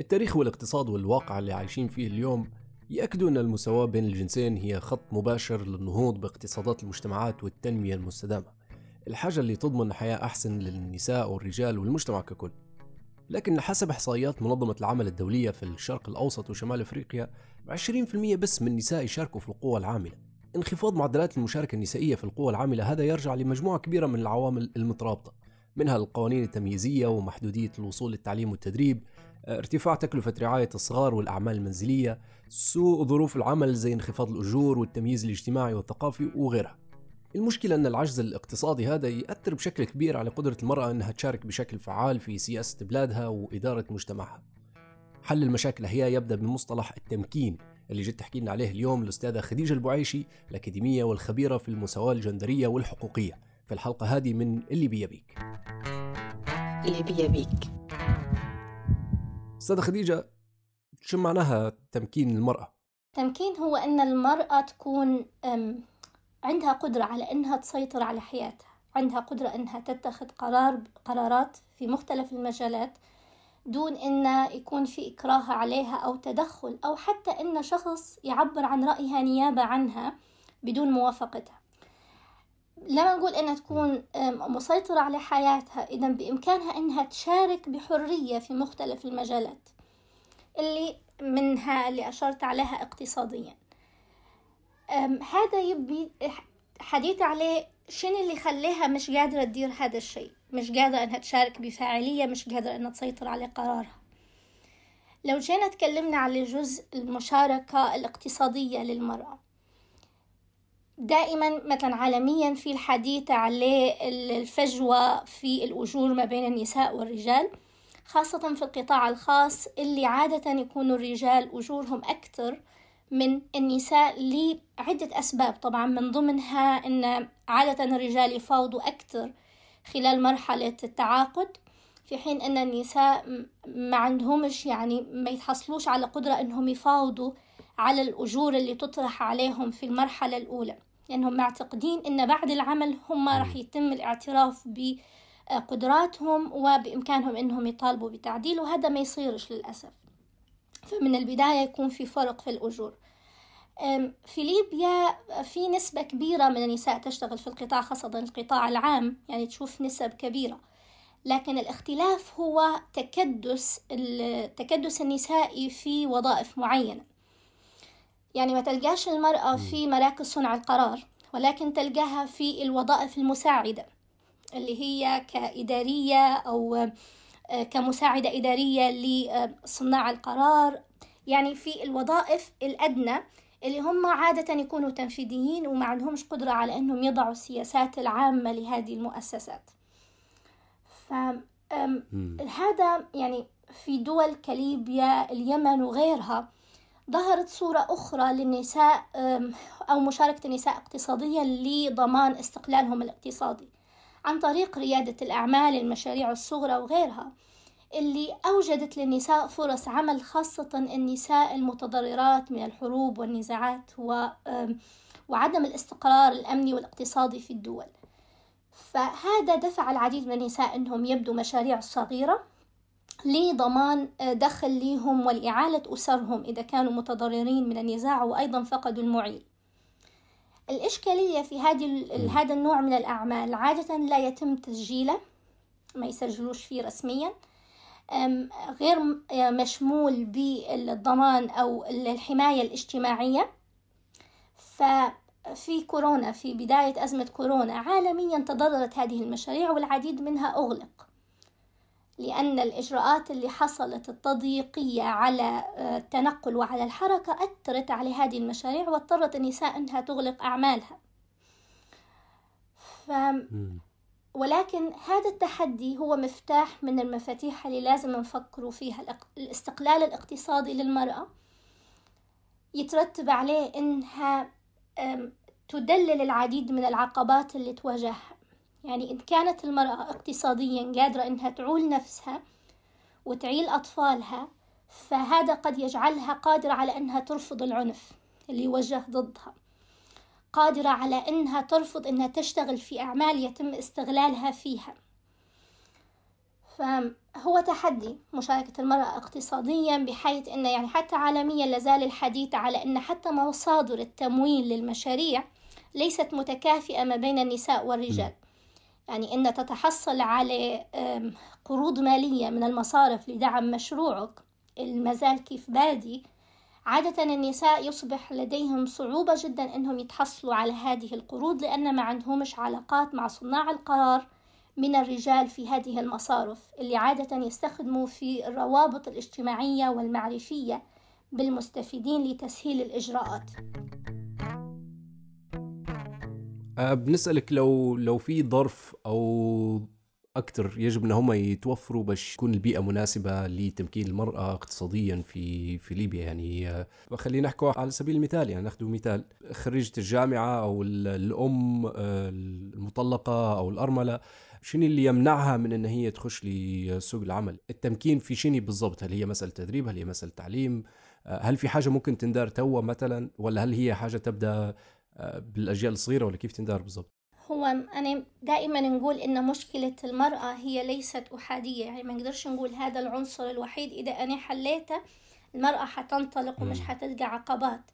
التاريخ والاقتصاد والواقع اللي عايشين فيه اليوم يأكدوا أن المساواة بين الجنسين هي خط مباشر للنهوض باقتصادات المجتمعات والتنمية المستدامة. الحاجة اللي تضمن حياة أحسن للنساء والرجال والمجتمع ككل. لكن حسب إحصائيات منظمة العمل الدولية في الشرق الأوسط وشمال أفريقيا 20% بس من النساء يشاركوا في القوى العاملة. انخفاض معدلات المشاركة النسائية في القوى العاملة هذا يرجع لمجموعة كبيرة من العوامل المترابطة منها القوانين التمييزية ومحدودية الوصول للتعليم والتدريب ارتفاع تكلفة رعاية الصغار والأعمال المنزلية سوء ظروف العمل زي انخفاض الأجور والتمييز الاجتماعي والثقافي وغيرها. المشكلة أن العجز الاقتصادي هذا يأثر بشكل كبير على قدرة المرأة أنها تشارك بشكل فعال في سياسة بلادها وإدارة مجتمعها. حل المشاكل هي يبدأ بمصطلح التمكين اللي جيت تحكي لنا عليه اليوم الأستاذة خديجة البعيشي الأكاديمية والخبيرة في المساواة الجندرية والحقوقية. في الحلقة هذه من اللي بيبيك. اللي بيبيك. أستاذة خديجة شو معناها تمكين المرأة؟ تمكين هو أن المرأة تكون عندها قدرة على أنها تسيطر على حياتها عندها قدرة أنها تتخذ قرار قرارات في مختلف المجالات دون أن يكون في إكراه عليها أو تدخل أو حتى أن شخص يعبر عن رأيها نيابة عنها بدون موافقتها لما نقول أنها تكون مسيطرة على حياتها إذا بإمكانها أنها تشارك بحرية في مختلف المجالات اللي منها اللي أشرت عليها اقتصاديا. هذا يبي حديث عليه شنو اللي خليها مش قادرة تدير هذا الشيء مش قادرة إنها تشارك بفاعلية مش قادرة إنها تسيطر على قرارها. لو جينا تكلمنا على جزء المشاركة الاقتصادية للمرأة دائما مثلا عالميا في الحديث على الفجوة في الأجور ما بين النساء والرجال خاصة في القطاع الخاص اللي عادة يكون الرجال أجورهم أكثر من النساء لعدة أسباب. طبعا من ضمنها أن عادة الرجال يفاوضوا أكثر خلال مرحلة التعاقد في حين أن النساء ما عندهمش يعني ما يتحصلوش على قدرة أنهم يفاوضوا على الأجور اللي تطرح عليهم في المرحلة الأولى. لأنهم معتقدين أن بعد العمل هم راح يتم الاعتراف بقدراتهم وبإمكانهم أنهم يطالبوا بتعديل وهذا ما يصيرش للأسف. فمن البداية يكون في فرق في الأجور. في ليبيا في نسبة كبيرة من النساء تشتغل في القطاع خاصة القطاع العام يعني تشوف نسب كبيرة. لكن الاختلاف هو تكدس التكدس النسائي في وظائف معينة. يعني ما تلقاش المرأة في مراكز صنع القرار ولكن تلقاها في الوظائف المساعدة اللي هي كإدارية أو آه، كمساعدة إدارية لصناع القرار. يعني في الوظائف الأدنى اللي هم عادة يكونوا تنفيذيين وما عندهمش قدرة على أنهم يضعوا السياسات العامة لهذه المؤسسات. فهذا يعني في دول كليبيا اليمن وغيرها ظهرت صورة أخرى للنساء أو مشاركة النساء اقتصاديا لضمان استقلالهم الاقتصادي عن طريق ريادة الأعمال المشاريع الصغرى وغيرها اللي أوجدت للنساء فرص عمل خاصة النساء المتضررات من الحروب والنزاعات وعدم الاستقرار الأمني والاقتصادي في الدول. فهذا دفع العديد من النساء أنهم يبدوا مشاريع صغيرة. لضمان دخل ليهم ولإعالة أسرهم إذا كانوا متضررين من النزاع وأيضا فقدوا المعيل. الإشكالية في هذه هذا النوع من الأعمال عادة لا يتم تسجيله ما يسجلوش فيه رسميا غير مشمول بالضمان أو الحماية الاجتماعية. ففي كورونا في بداية أزمة كورونا عالميا تضررت هذه المشاريع والعديد منها أغلق. لأن الإجراءات اللي حصلت التضييقية على التنقل وعلى الحركة أثرت على هذه المشاريع واضطرت النساء أنها تغلق أعمالها. ف... ولكن هذا التحدي هو مفتاح من المفاتيح اللي لازم نفكروا فيها. الاستقلال الاقتصادي للمرأة يترتب عليه إنها تدلل العديد من العقبات اللي تواجهها. يعني إن كانت المرأة اقتصاديا قادرة إنها تعول نفسها وتعيل أطفالها فهذا قد يجعلها قادرة على إنها ترفض العنف اللي يوجه ضدها. قادرة على إنها ترفض إنها تشتغل في أعمال يتم استغلالها فيها. فهو تحدي مشاركة المرأة اقتصاديا بحيث أن يعني حتى عالميا لازال الحديث على أن حتى مصادر التمويل للمشاريع ليست متكافئة ما بين النساء والرجال. يعني أن تتحصل على قروض مالية من المصارف لدعم مشروعك المازال كيف بادي عادة النساء يصبح لديهم صعوبة جدا أنهم يتحصلوا على هذه القروض لأن ما عندهمش علاقات مع صناع القرار من الرجال في هذه المصارف اللي عادة يستخدموا في الروابط الاجتماعية والمعرفية بالمستفيدين لتسهيل الإجراءات. أه، بنسألك لو لو في ظرف أو أكثر يجب إن هم يتوفروا باش تكون البيئة مناسبة لتمكين المرأة اقتصاديا في في ليبيا. يعني آه، خلينا نحكي على سبيل المثال. يعني ناخذ مثال. خريجة الجامعة أو الأم آه، المطلقة أو الأرملة شنو اللي يمنعها من إن هي تخش لسوق العمل؟ التمكين في شنو بالضبط؟ هل هي مسألة تدريب؟ هل هي مسألة تعليم؟ آه، هل في حاجة ممكن تندار توا مثلا؟ ولا هل هي حاجة تبدأ بالأجيال الصغيرة ولا كيف تندار بالضبط؟ هو أنا دائما نقول إن مشكلة المرأة هي ليست أحادية يعني ما نقدرش نقول هذا العنصر الوحيد. إذا أنا حليته المرأة حتنطلق ومش حتلقى عقبات.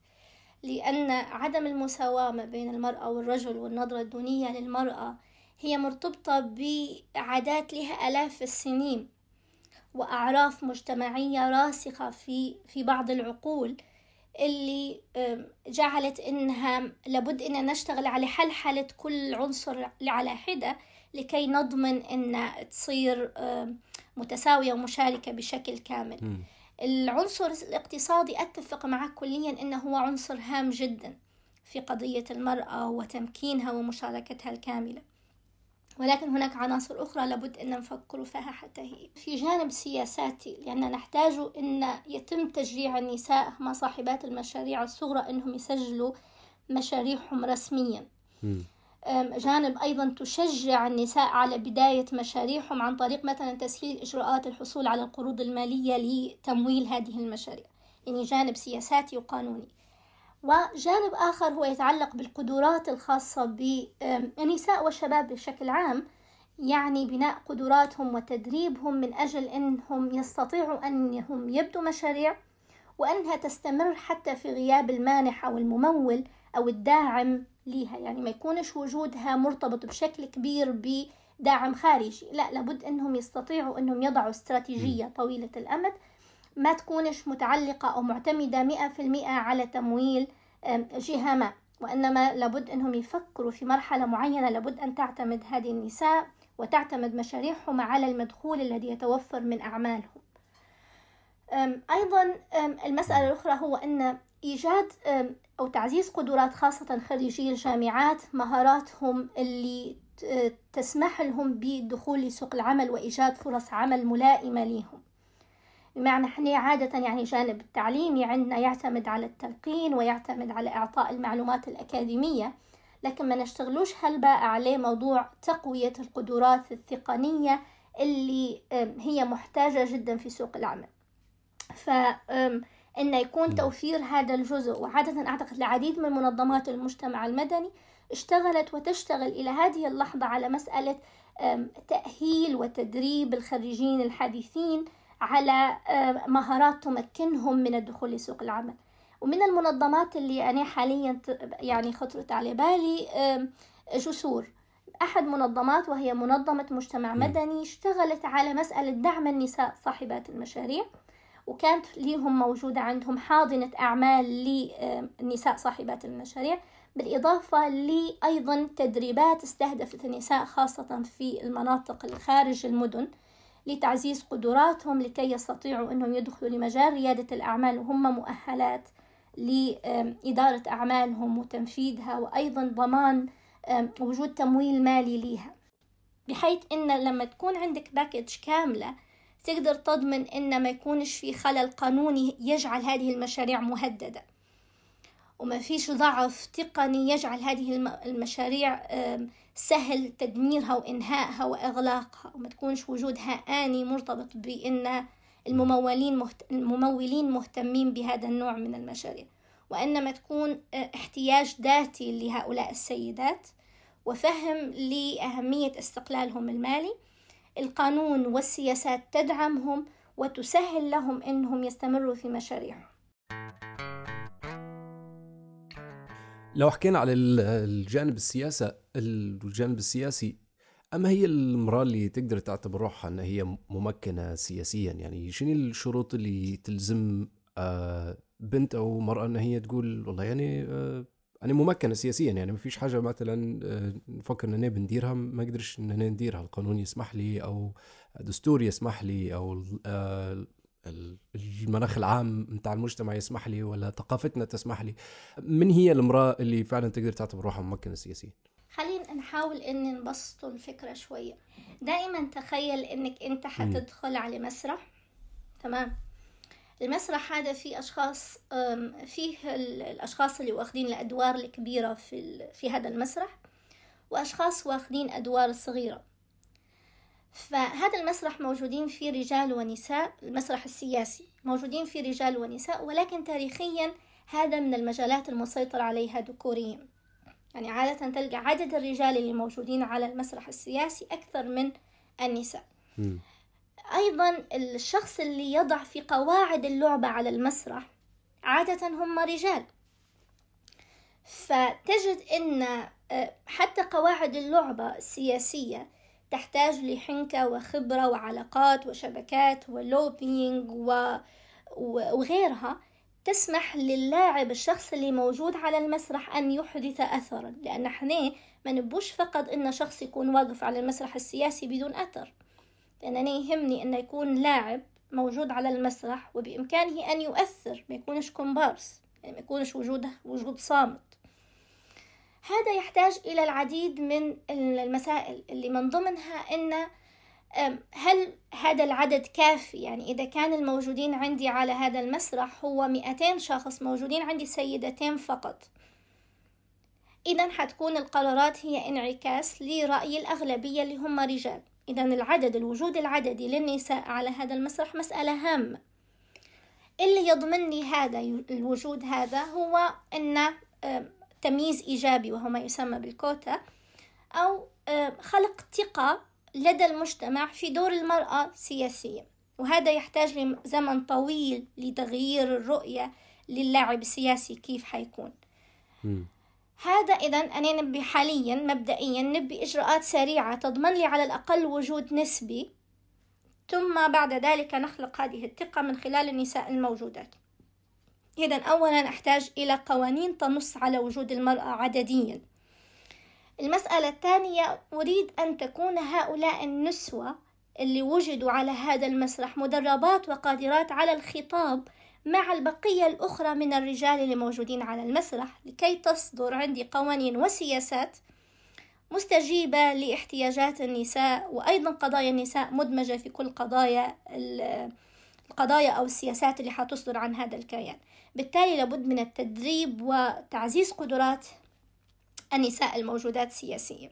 لأن عدم المساواة ما بين المرأة والرجل والنظرة الدونية للمرأة هي مرتبطة بعادات لها آلاف السنين وأعراف مجتمعية راسخة في في بعض العقول. اللي جعلت إنها لابد ان نشتغل على حلحلة كل عنصر على حدة لكي نضمن إن تصير متساوية ومشاركة بشكل كامل م. العنصر الاقتصادي أتفق معك كليا إنه هو عنصر هام جدا في قضية المرأة وتمكينها ومشاركتها الكاملة ولكن هناك عناصر أخرى لابد أن نفكر فيها حتى هي. في جانب سياساتي لأن نحتاج أن يتم تشجيع النساء مع صاحبات المشاريع الصغرى أنهم يسجلوا مشاريعهم رسميا. جانب أيضا تشجع النساء على بداية مشاريعهم عن طريق مثلا تسهيل إجراءات الحصول على القروض المالية لتمويل هذه المشاريع. يعني جانب سياساتي وقانوني. وجانب آخر هو يتعلق بالقدرات الخاصة بالنساء والشباب بشكل عام يعني بناء قدراتهم وتدريبهم من أجل أنهم يستطيعوا أنهم يبدوا مشاريع وأنها تستمر حتى في غياب المانح أو الممول أو الداعم لها يعني ما يكونش وجودها مرتبط بشكل كبير بداعم خارجي. لا لابد أنهم يستطيعوا أنهم يضعوا استراتيجية طويلة الأمد ما تكونش متعلقة أو معتمدة مئة في المئة على تمويل جهة ما. وإنما لابد أنهم يفكروا في مرحلة معينة لابد أن تعتمد هذه النساء وتعتمد مشاريعهم على المدخول الذي يتوفر من أعمالهم. أيضا المسألة الأخرى هو أن إيجاد أو تعزيز قدرات خاصة خريجي الجامعات مهاراتهم اللي تسمح لهم بالدخول لسوق العمل وإيجاد فرص عمل ملائمة لهم بمعنى إحنا عادة يعني جانب التعليمي عندنا يعتمد على التلقين ويعتمد على إعطاء المعلومات الأكاديمية لكن ما نشتغلوش هالباء عليه موضوع تقوية القدرات التقنية اللي هي محتاجة جدا في سوق العمل. فإن يكون توفير هذا الجزء وعادة أعتقد العديد من منظمات المجتمع المدني اشتغلت وتشتغل إلى هذه اللحظة على مسألة تأهيل وتدريب الخريجين الحديثين على آه، مهارات تمكنهم من الدخول لسوق العمل. ومن المنظمات اللي أنا حاليا يعني خطرت على بالي جسور. أحد منظمات وهي منظمة مجتمع مدني اشتغلت على مسألة دعم النساء صاحبات المشاريع وكانت ليهم موجودة عندهم حاضنة أعمال للنساء صاحبات المشاريع بالإضافة لأيضا تدريبات استهدفت النساء خاصة في المناطق الخارج المدن. لتعزيز قدراتهم لكي يستطيعوا أنهم يدخلوا لمجال ريادة الأعمال وهم مؤهلات لإدارة أعمالهم وتنفيذها وأيضا ضمان وجود تمويل مالي لها بحيث أن لما تكون عندك باكج كاملة تقدر تضمن أن ما يكونش في خلل قانوني يجعل هذه المشاريع مهددة. وما فيش ضعف تقني يجعل هذه المشاريع سهل تدميرها وإنهائها وإغلاقها وما تكونش وجودها آني مرتبط بأن الممولين مهت... الممولين مهتمين بهذا النوع من المشاريع. وإنما تكون آه، احتياج ذاتي لهؤلاء السيدات وفهم لأهمية استقلالهم المالي. القانون والسياسات تدعمهم وتسهل لهم إنهم يستمروا في مشاريعهم. لو حكينا على الجانب السياسة الجانب السياسي أما هي المرأة اللي تقدر تعتبر روحها أنها هي ممكنة سياسيا؟ يعني شنو الشروط اللي تلزم آه، بنت أو مرأة أنها هي تقول والله يعني آه، أنا ممكنة سياسيا؟ يعني ما فيش حاجة مثلا آه، نفكر أن بنديرها ما قدرش أن نديرها. القانون يسمح لي أو دستور يسمح لي أو المناخ العام نتاع المجتمع يسمح لي ولا ثقافتنا تسمح لي. من هي المرأة اللي فعلا تقدر تعتبر روحها ممكنة سياسيا؟ خلينا نحاول إن نبسط الفكرة شوية. دائما تخيل إنك أنت حتدخل على مسرح تمام؟ المسرح هذا فيه أشخاص فيه الأشخاص اللي واخدين الأدوار الكبيرة في, في هذا المسرح وأشخاص واخدين أدوار صغيرة. فهذا المسرح موجودين فيه رجال ونساء المسرح السياسي موجودين فيه رجال ونساء ولكن تاريخيا هذا من المجالات المسيطر عليها ذكوريا. يعني عادة تلقى عدد الرجال اللي موجودين على المسرح السياسي أكثر من النساء. م. أيضا الشخص اللي يضع في قواعد اللعبة على المسرح عادة هم رجال. فتجد أن آه، حتى قواعد اللعبة السياسية تحتاج لحنكة وخبرة وعلاقات وشبكات ولوبينج و... وغيرها تسمح للاعب الشخص اللي موجود على المسرح أن يحدث أثرا. لأن إحنا ما نبوش فقط إن شخص يكون واقف على المسرح السياسي بدون أثر. لأنني يهمني أنه يكون لاعب موجود على المسرح وبإمكانه أن يؤثر ما يكونش كومبارس يعني ما يكونش وجوده وجود صامت. هذا يحتاج إلى العديد من المسائل اللي من ضمنها أن هل هذا العدد كافي؟ يعني إذا كان الموجودين عندي على هذا المسرح هو 200 شخص موجودين عندي سيدتين فقط. إذا حتكون القرارات هي انعكاس لرأي الأغلبية اللي هم رجال. إذا العدد الوجود العددي للنساء على هذا المسرح مسألة هامة. اللي يضمن لي هذا الوجود هذا هو أن تمييز إيجابي وهو ما يسمى بالكوتا أو خلق ثقة لدى المجتمع في دور المرأة سياسيا. وهذا يحتاج لزمن طويل لتغيير الرؤية للاعب السياسي كيف حيكون. هذا إذا أنا نبي حاليا مبدئيا نبي إجراءات سريعة تضمن لي على الأقل وجود نسبي ثم بعد ذلك نخلق هذه الثقة من خلال النساء الموجودات. إذا أولا أحتاج إلى قوانين تنص على وجود المرأة عدديا. المسألة الثانية أريد أن تكون هؤلاء النسوة اللي وجدوا على هذا المسرح مدربات وقادرات على الخطاب مع البقية الأخرى من الرجال اللي موجودين على المسرح لكي تصدر عندي قوانين وسياسات مستجيبة لاحتياجات النساء وأيضا قضايا النساء مدمجة في كل قضايا القضايا أو السياسات اللي حتصدر عن هذا الكيان. بالتالي لابد من التدريب وتعزيز قدرات النساء الموجودات سياسيا.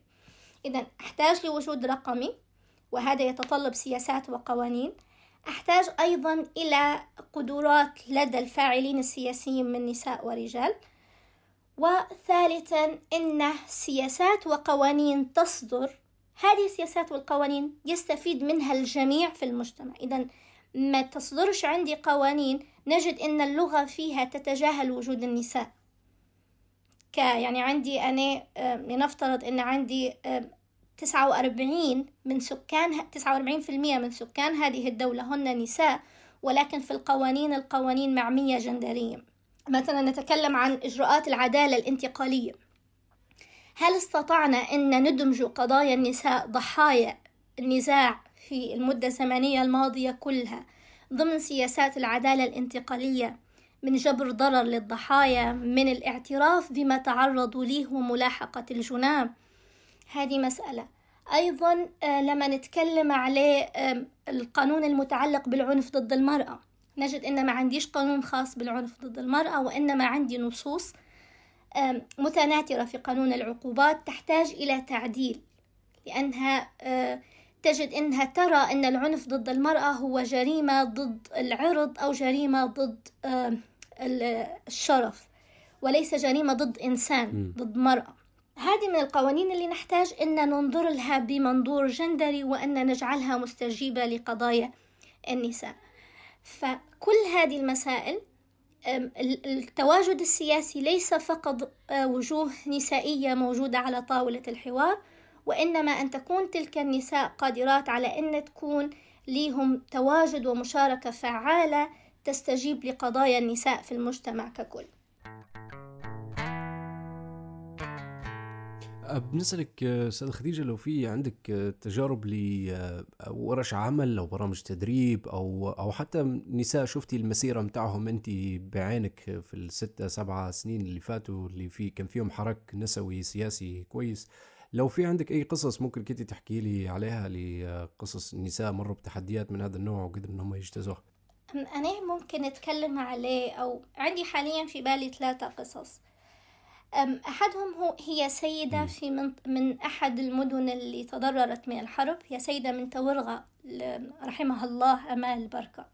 إذا أحتاج لوجود رقمي وهذا يتطلب سياسات وقوانين. أحتاج أيضا إلى قدرات لدى الفاعلين السياسيين من نساء ورجال. وثالثا أن سياسات وقوانين تصدر. هذه السياسات والقوانين يستفيد منها الجميع في المجتمع. إذا ما تصدرش عندي قوانين نجد أن اللغة فيها تتجاهل وجود النساء. ك يعني عندي أنا لنفترض أن عندي تسعة وأربعين من سكان تسعة وأربعين في المية من سكان هذه الدولة هن نساء ولكن في القوانين القوانين معمية جندريا مثلا نتكلم عن إجراءات العدالة الانتقالية. هل استطعنا أن ندمج قضايا النساء ضحايا النزاع في المدة الزمنية الماضية كلها ضمن سياسات العدالة الانتقالية من جبر ضرر للضحايا من الاعتراف بما تعرضوا ليه وملاحقة الجنام هذه مسألة. أيضا آه، لما نتكلم عليه القانون المتعلق بالعنف ضد المرأة. نجد أن ما عنديش قانون خاص بالعنف ضد المرأة وإنما عندي نصوص متناثرة في قانون العقوبات تحتاج إلى تعديل لأنها آه، تجد أنها ترى أن العنف ضد المرأة هو جريمة ضد العرض أو جريمة ضد الشرف وليس جريمة ضد إنسان ضد مرأة. هذه من القوانين اللي نحتاج أن ننظر لها بمنظور جندري وأن نجعلها مستجيبة لقضايا النساء. فكل هذه المسائل التواجد السياسي ليس فقط آه، وجوه نسائية موجودة على طاولة الحوار وإنما أن تكون تلك النساء قادرات على أن تكون لهم تواجد ومشاركة فعالة تستجيب لقضايا النساء في المجتمع ككل. بنسألك أستاذ خديجة لو في عندك تجارب لورش عمل أو برامج تدريب أو أو حتى نساء شفتي المسيرة متاعهم أنت بعينك في الستة سبعة سنين اللي فاتوا اللي في كان فيهم حرك نسوي سياسي كويس لو في عندك أي قصص ممكن كنت تحكي لي عليها لقصص النساء مروا بتحديات من هذا النوع وقدروا إنهم يجتازوها أنا ممكن أتكلم عليه أو عندي حاليا في بالي ثلاثة قصص. أحدهم هو هي سيدة في من, من أحد المدن اللي تضررت من الحرب. هي سيدة من تورغة رحمها الله أمال بركة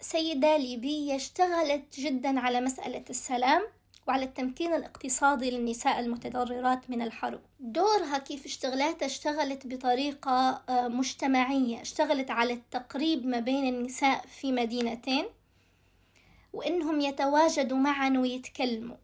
سيدة ليبية اشتغلت جدا على مسألة السلام. وعلى التمكين الاقتصادي للنساء المتضررات من الحرب دورها كيف اشتغلت اشتغلت بطريقة مجتمعية. اشتغلت على التقريب ما بين النساء في مدينتين وإنهم يتواجدوا معا ويتكلموا.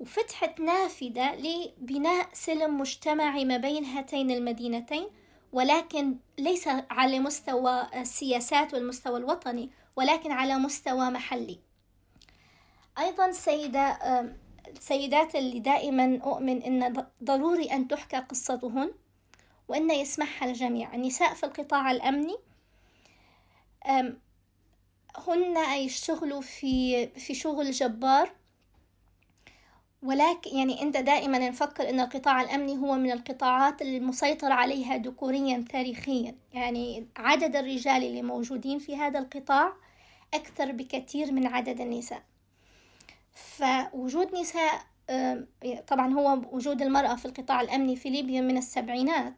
وفتحت نافذة لبناء سلم مجتمعي ما بين هاتين المدينتين ولكن ليس على مستوى السياسات والمستوى الوطني ولكن على مستوى محلي. أيضا السيدة السيدات اللي دائما أؤمن أن ضروري أن تحكى قصتهن وأن يسمعها الجميع. النساء في القطاع الأمني هن يشتغلوا في في شغل جبار ولكن يعني أنت دائما نفكر أن القطاع الأمني هو من القطاعات المسيطر عليها ذكوريا تاريخيا. يعني عدد الرجال اللي موجودين في هذا القطاع أكثر بكثير من عدد النساء. فوجود نساء طبعا هو وجود المرأة في القطاع الأمني في ليبيا من السبعينات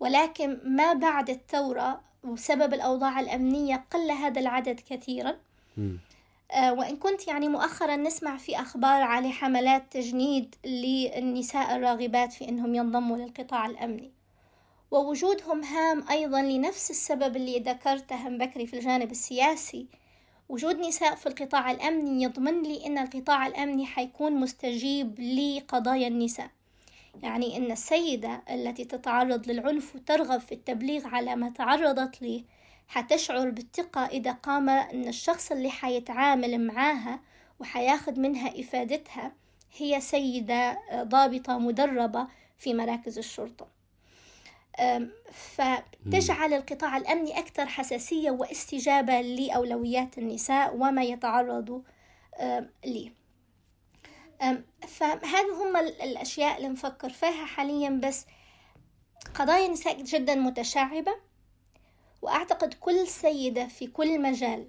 ولكن ما بعد الثورة وسبب الأوضاع الأمنية قل هذا العدد كثيرا. آه وإن كنت يعني مؤخرا نسمع في أخبار على حملات تجنيد للنساء الراغبات في أنهم ينضموا للقطاع الأمني. ووجودهم هام أيضا لنفس السبب اللي ذكرته بكري في الجانب السياسي وجود نساء في القطاع الأمني يضمن لي أن القطاع الأمني حيكون مستجيب لقضايا النساء. يعني أن السيدة التي تتعرض للعنف وترغب في التبليغ على ما تعرضت له حتشعر بالثقة إذا قام أن الشخص اللي حيتعامل معاها وحياخد منها إفادتها هي سيدة ضابطة مدربة في مراكز الشرطة. فتجعل القطاع الأمني أكثر حساسية واستجابة لأولويات النساء وما يتعرض ليه. فهذه هم الأشياء اللي نفكر فيها حاليا بس قضايا النساء جدا متشعبة وأعتقد كل سيدة في كل مجال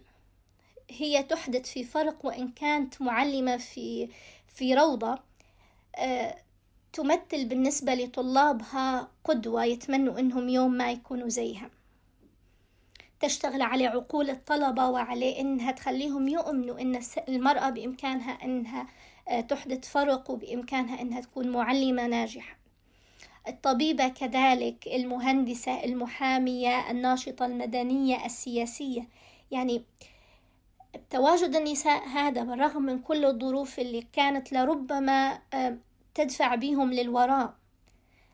هي تحدث في فرق وإن كانت معلمة في في روضة أه تمثل بالنسبة لطلابها قدوة يتمنوا إنهم يوم ما يكونوا زيها. تشتغل على عقول الطلبة وعلى إنها تخليهم يؤمنوا إن المرأة بإمكانها إنها آه، تحدث فرق وبإمكانها أنها تكون معلمة ناجحة. الطبيبة كذلك المهندسة المحامية الناشطة المدنية السياسية. يعني تواجد النساء هذا بالرغم من كل الظروف اللي كانت لربما آه، تدفع بهم للوراء.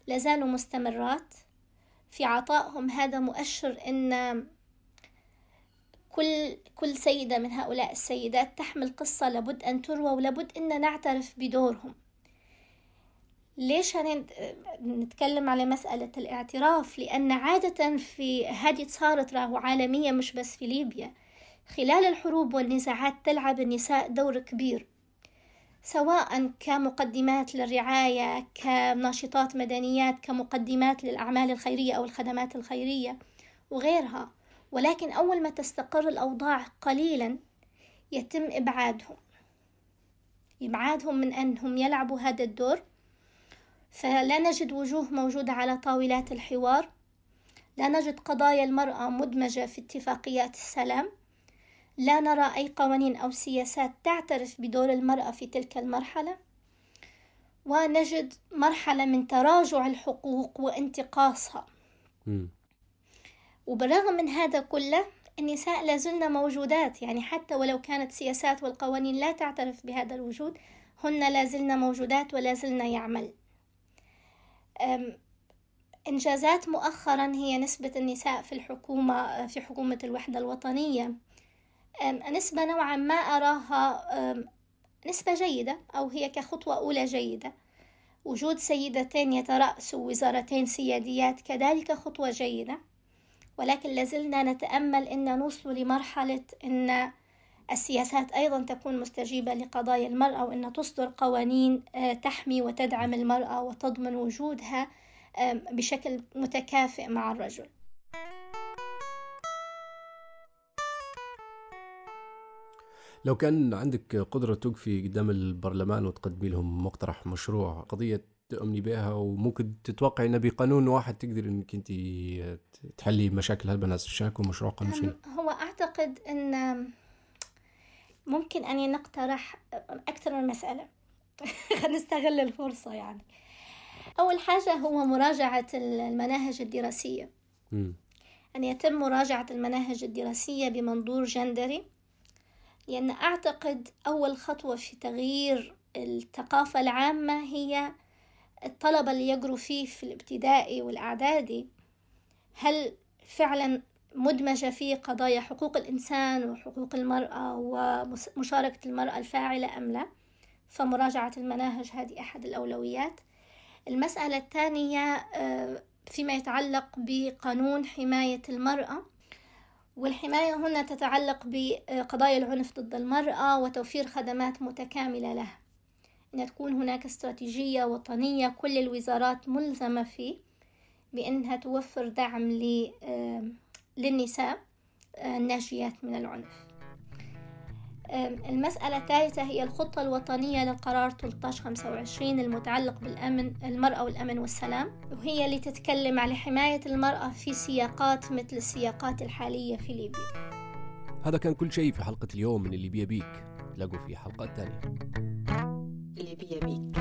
لازالوا مستمرات. في عطائهم هذا مؤشر إن كل كل سيدة من هؤلاء السيدات تحمل قصة لابد أن تروى ولابد أن نعترف بدورهم. ليش نتكلم على مسألة الاعتراف؟ لأن عادة في هذه صارت راهو عالمية مش بس في ليبيا. خلال الحروب والنزاعات تلعب النساء دور كبير. سواء كمقدمات للرعاية كناشطات مدنيات كمقدمات للأعمال الخيرية أو الخدمات الخيرية وغيرها. ولكن أول ما تستقر الأوضاع قليلا يتم إبعادهم. إبعادهم من أنهم يلعبوا هذا الدور. فلا نجد وجوه موجودة على طاولات الحوار. لا نجد قضايا المرأة مدمجة في اتفاقيات السلام. لا نرى أي قوانين أو سياسات تعترف بدور المرأة في تلك المرحلة؟ ونجد مرحلة من تراجع الحقوق وانتقاصها. وبالرغم من هذا كله النساء لازلن موجودات يعني حتى ولو كانت السياسات والقوانين لا تعترف بهذا الوجود هن لازلن موجودات ولازلن يعمل. إنجازات مؤخرا هي نسبة النساء في الحكومة في حكومة الوحدة الوطنية. نسبة نوعا ما أراها نسبة جيدة أو هي كخطوة أولى جيدة. وجود سيدتين يترأسوا وزارتين سياديات كذلك خطوة جيدة. ولكن لازلنا نتأمل أن نوصل لمرحلة أن السياسات أيضا تكون مستجيبة لقضايا المرأة وأن تصدر قوانين تحمي وتدعم المرأة وتضمن وجودها بشكل متكافئ مع الرجل. لو كان عندك قدرة توقفي قدام البرلمان وتقدمي لهم مقترح مشروع قضية تؤمني بها وممكن تتوقعي إنه بقانون واحد تقدر إنك انت تحلي مشاكل هالبنات شاكوا مشروع قانون شنو؟ هو أعتقد أن ممكن أن نقترح أكثر من مسألة خلينا نستغل الفرصة يعني أول حاجة هو مراجعة المناهج الدراسية مم. أن يتم مراجعة المناهج الدراسية بمنظور جندري لأن أعتقد أول خطوة في تغيير الثقافة العامة هي الطلبة اللي يقروا فيه في الابتدائي والإعدادي. هل فعلا مدمجة فيه قضايا حقوق الإنسان وحقوق المرأة ومشاركة المرأة الفاعلة أم لا؟ فمراجعة المناهج هذه أحد الأولويات. المسألة الثانية آه، فيما يتعلق بقانون حماية المرأة. والحماية هنا تتعلق بقضايا العنف ضد المرأة وتوفير خدمات متكاملة لها. أن تكون هناك استراتيجية وطنية كل الوزارات ملزمة فيه بأنها توفر دعم آم، للنساء آه، الناجيات من العنف. المسألة الثالثة هي الخطة الوطنية للقرار 1325 المتعلق بالأمن المرأة والأمن والسلام. وهي اللي تتكلم على حماية المرأة في سياقات مثل السياقات الحالية في ليبيا. هذا كان كل شيء في حلقة اليوم من اللي بيا بيك تلاقوا في حلقات تانية اللي بيا بيك